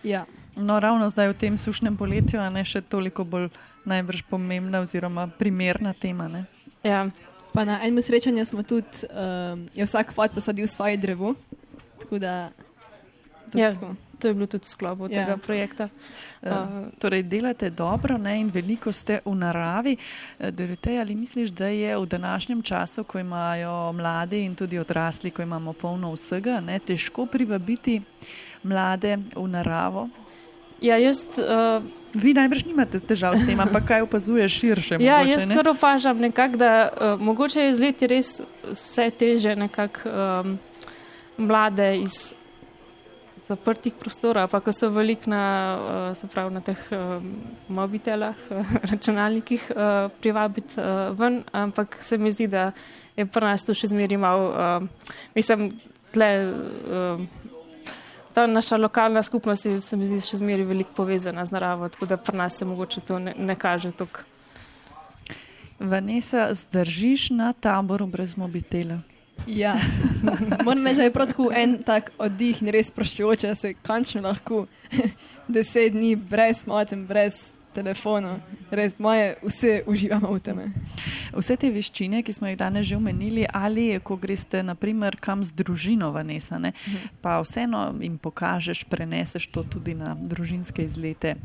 ja. No, ravno zdaj v tem sušnem poletju, ne še toliko bolj najbrž pomembna oziroma primerna tema. Ne? Ja. Pa na enem srečanju smo tudi, um, je vsak fot posadil svoje drevo. Tako da, Ja. smo. to je bilo tudi v sklopu Ja. tega projekta. Uh, torej, delate dobro ne, in veliko ste v naravi. Eh, Dorotej, ali misliš, da je v današnjem času, ko imajo mladi in tudi odrasli, ko imamo polno vsega, ne, težko privabiti mlade v naravo? Ja, jaz, uh, Vi najbrž nimate težav s tem, ampak kaj opazuješ širše? ja, mogoče, jaz ne? kar opažam nekako, da uh, mogoče je z leti res vse teže nekako um, mlade iz zaprtih prostorov, pa ko so veliko na, uh, se pravi, na teh um, mobitelah, računalnikih uh, privabiti uh, ven, ampak se mi zdi, da je pri nas to še zmeri malo, uh, mislim, tle. Ta naša lokalna skupnost je, se mi zdi, še zmeraj veliko povezana z naravo, tako da pri nas se mogoče to ne, ne kaže tako. Vanessa, zdržiš na taboru brez mobitela? Ja, moram reči, da je prav tako en tak oddih in res sproščujoče, da se končno lahko deset dni brez moten, brez telefona, res moje vse uživamo v tem. Vse te veščine, ki smo jih danes že omenili, ali ko greste naprimer kam z družino Vanessa, ne, pa vseeno jim pokažeš, preneseš to tudi na družinske izlete,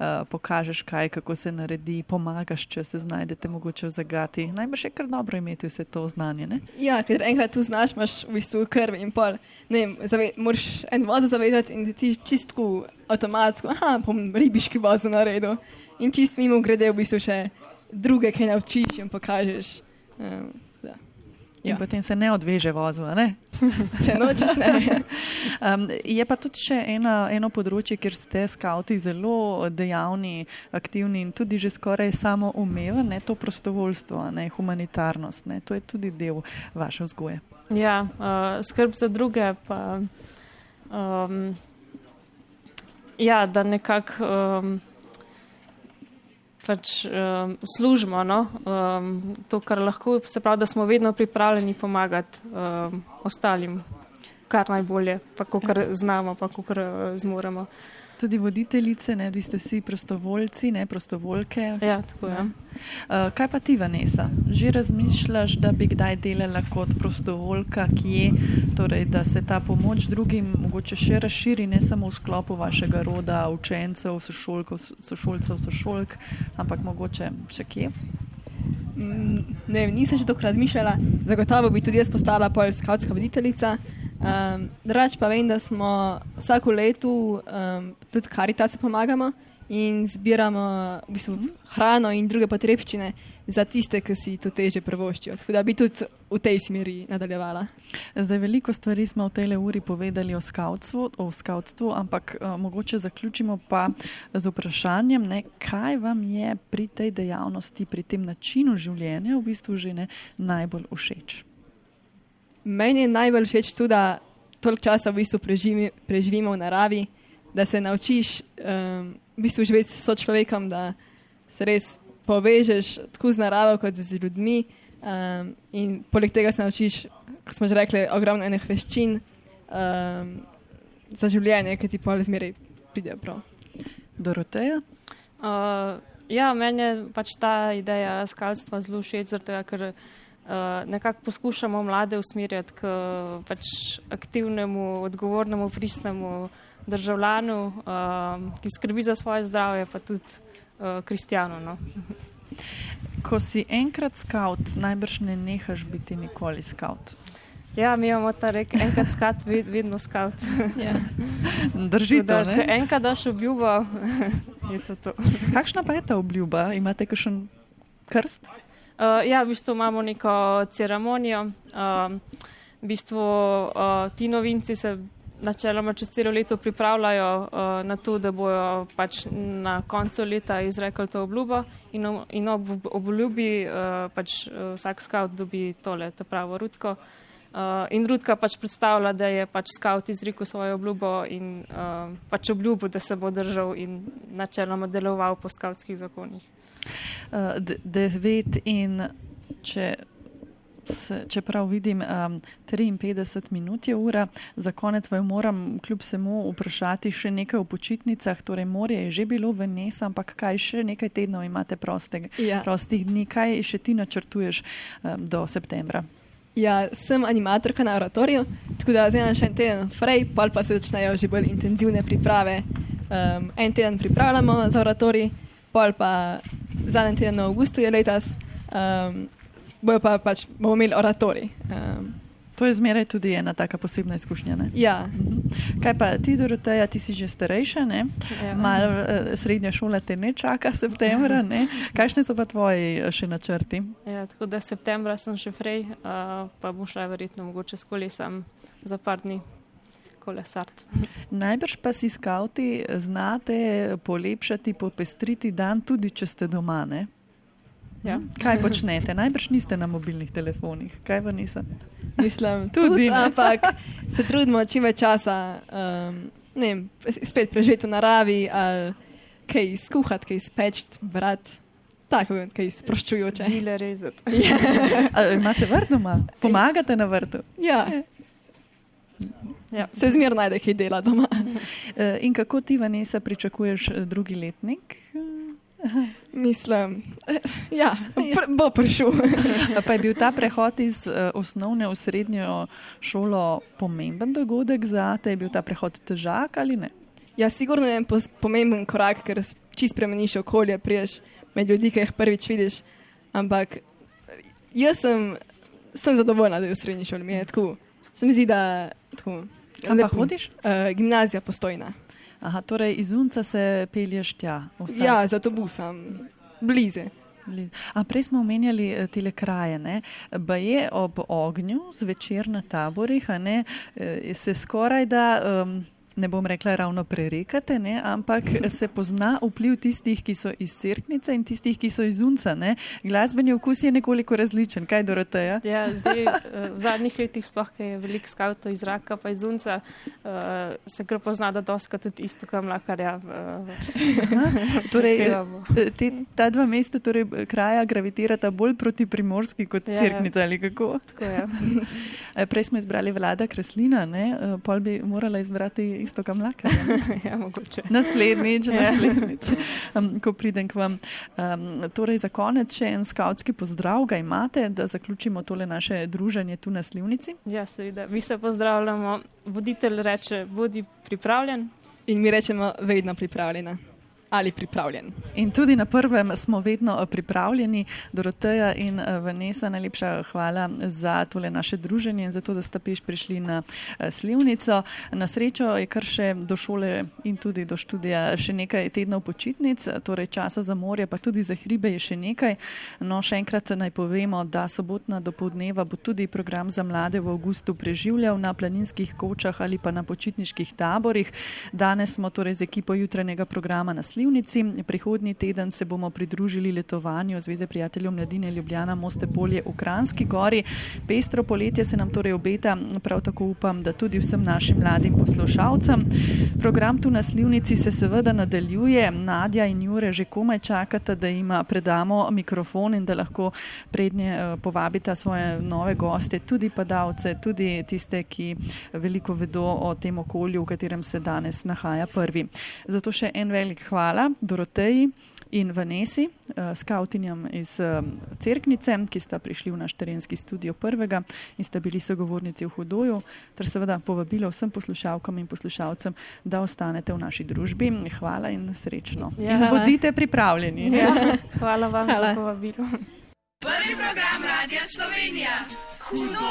uh, pokažeš kaj, kako se naredi, pomagaš, če se znajdete mogoče v zagati. Najbrž je kar dobro imeti vse to znanje. Ne? Ja, ker enkrat tu znaš, imaš v bistvu krv in pol. Ne, zave, moraš en voz zavedati in ti čistko avtomatsko, aha, bom ribiški voz naredil. In čist mimo grede v bistvu še druge, ki naučiš in pokažeš. Um, In Ja. potem se ne odveže vozu. Ne? Če nočeš, ne. Um, je pa tudi še ena, eno področje, kjer ste skavti zelo dejavni, aktivni in tudi že skoraj samoumeven, ne to prostovoljstvo, ne humanitarnost. Ne, to je tudi del vaše vzgoje. Ja, uh, skrb za druge, pa um, ja, da nekako um, pač, um, služimo no? um, to, kar lahko, se pravi, da smo vedno pripravljeni pomagati um, ostalim, kar najbolje, pa kar znamo, pa kar uh, zmoremo. Tudi voditeljice, ne, vi ste vsi prostovoljci, ne prostovoljke. Ja, tako je. Uh, kaj pa ti, Vanessa? Že razmišljaš, da bi kdaj delala kot prostovoljka, kje, torej, da se ta pomoč drugim mogoče še razširi, ne samo v sklopu vašega roda, učencev, sošolkov, sošolcev, sošolk, ampak mogoče še kje? Mm, ne, nisem še tako razmišljala. Zagotovo bi tudi jaz postala pol skautska voditeljica. Um, Drugač pa vem, da smo vsako leto um, tudi Karitase pomagamo in zbiramo v bistvu, hrano in druge potrebščine za tiste, ki si to teže prvoščijo. Tako da bi tudi v tej smeri nadaljevala. Zdaj, veliko stvari smo v tej uri povedali o skautstvu, o skautstvu ampak uh, mogoče zaključimo pa z vprašanjem, ne, kaj vam je pri tej dejavnosti, pri tem načinu življenja v bistvu že ne najbolj všeč. Meni je najbolj všeč tudi, da toliko časa v bistvu preživi, preživimo v naravi, da se naučiš um, v bistvu živeti s človekom, da se res povežeš tako z naravo kot z ljudmi. Um, in poleg tega se naučiš, kot smo že rekli, ogromno enih veščin um, za življenje, ki ti pol zmeraj pridejo prav. Doroteja? Uh, ja, meni je pač ta ideja skalstva zelo všeč, zato ker nekako poskušamo mlade usmerjati k pač aktivnemu, odgovornemu, pristnemu državljanu, uh, ki skrbi za svoje zdravje, pa tudi uh, kristjanu. No. Ko si enkrat skaut, najbrž ne nehaš biti nikoli skaut. Ja, mi imamo ta rek, enkrat skat, ved, vedno skat. Ja. Drži to, Da, ne? enkrat daš obljubo, je to to. Kakšna pa je ta obljuba? Imate kakšen krst? Uh, ja, v bistvu imamo neko ceremonijo. Uh, v bistvu uh, ti novinci se načeloma čez celo leto pripravljajo uh, na to, da bojo pač na koncu leta izrekli to obljubo in, o- in ob ob obljubi uh, pač vsak scout dobi tole, to pravo rutko. Uh, in Rudka pač predstavlja, da je pač scout izrekel svojo obljubo in uh, pač obljubo, da se bo držal in načeloma deloval po skautskih zakonih. Uh, devet in če, se, če prav vidim, um, 53 minut je ura. Za konec vam moram kljub vsemu vprašati še nekaj o počitnicah. Torej, morje je že bilo v Nes, ampak kaj še nekaj tednov imate prostega, Ja. prostih dni, kaj še ti načrtuješ um, do septembra? Ja, sem animatorka na oratoriju, tako da zdaj imam še en teden frej, pol pa se začnejo že bolj intenzivne priprave. Um, en teden pripravljamo za oratorij, pol pa zadnji teden v avgustu je letos, um, bojo pa pač bomo imeli oratorij. Um, To je zmeraj tudi ena taka posebna izkušnja. Ne? ja, Kaj pa ti, Doroteja, ti si že starejša, ne? Ja. Mal eh, srednja šola te ne čaka septembra, ne? Kakšne so pa tvoji eh, še načrti? Ja, tako da septembra sem še frej, uh, pa bom šla verjetno mogoče s kolesom za par dni kolesart. Najbrž pa si skavti znate polepšati, popestriti dan, tudi če ste doma, ne? Ja. Kaj počnete? Najbrž niste na mobilnih telefonih. Kaj pa nisem? mislim, Tudi, tudi, ampak se trudimo čim več časa, um, ne vem, spet preživeti v naravi ali kaj skuhati, kaj speči, brati. Tako, kaj sproščujoče. Bile rezati. A, imate vrt doma? Pomagate na vrtu? Ja, Ja. se zmer najde, kaj dela doma. Eh, In kako ti, Vanessa, pričakuješ eh, drugi letnik? Mislim, eh, ja, pr bo prišel. Pa je bil ta prehod iz eh, osnovne v srednjo šolo pomemben dogodek za te? Je bil ta prehod težak ali ne? Ja, sigurno je en pomemben korak, ker čist spremeniš okolje, priješ med ljudi, ki jih prvič vidiš. Ampak eh, jaz sem, sem zadovoljna, da je v srednji šoli. Mi je tako, se mi zdi, da tako. Kam pa hodiš? Uh, gimnazija postojna. Aha, torej iz Unca se pelješ tja. vsaj Ja, z avtobusom, bliže. bli- A prej smo omenjali eh, tele kraje. ne. Pa je ob ognju zvečer na taborih, ne, eh, se skoraj da. Um, Ne bom rekla ravno prerekate, ne, ampak se pozna vpliv tistih, ki so iz Cerknice in tistih, ki so iz Unca. Ne. Glasbeni okus je nekoliko različen. Kaj, Doroteja? Ja, zdaj, eh, v zadnjih letih, sploh, ko je veliko skavtov iz Raka, pa iz Unca, uh, se kar pozna, da doska tudi isto, kam lakarja. Uh, Torej, te, ta dva mesta, torej eh, kraja, gravitirata bolj proti primorski kot Ja, ja, ja. Cerknica ali kako. tako je. Eh, Prej smo izbrali vlada Kreslina, ne? eh, pol bi morala izbrati isto kamlaka. ja, mogoče. Naslednjič, Ja. naslednjič, um, ko pridem k vam. Um, torej, za konec še en skautski pozdrav, ga imate, da zaključimo tole naše druženje tu na Slivnici. Ja, seveda. Mi se pozdravljamo. Voditelj reče, bodi pripravljen. In mi rečemo, vedno pripravljena. Ali pripravljen. In tudi na prvem smo vedno eh, pripravljeni. Doroteja in eh, Vanessa, najlepša hvala za tole naše druženje in za to, da ste peš prišli na eh, Slivnico. Na srečo je kar še do šole in tudi do študija še nekaj tednov počitnic, torej časa za morje, pa tudi za hribe je še nekaj. No, še enkrat naj povemo, da sobotna dopoldneva bo tudi program za mlade v avgustu preživljal na planinskih kočah ali pa na počitniških taborih. Danes smo torej z ekipo jutranjega programa na Slivnici. Prihodnji teden se bomo pridružili letovanju Zveze prijateljev mladine Ljubljana Moste Polje v Kranski gori. Pestro poletje se nam torej obeta, prav tako upam, da tudi vsem našim mladim poslušalcem. Program tu na Slivnici se seveda nadaljuje. Nadja in Jure že komaj čakata, da jim predamo mikrofon in da lahko prednje eh, povabita svoje nove goste, tudi padavce, tudi tiste, ki veliko vedo o tem okolju, v katerem se danes nahaja prvi. Zato še en velik hvala Doroteji in Vanesi, eh, skautinjam iz eh, Cerknice, ki sta prišli v naš terenski studio prvega in sta bili sogovornici v Hudoju, ter seveda povabilo vsem poslušalkam in poslušalcem, da ostanete v naši družbi. Hvala in srečno. Ja, in hvala. bodite pripravljeni. Ja, hvala vam Hvala. za povabilo. Prvi program Radia Slovenija. Hudo!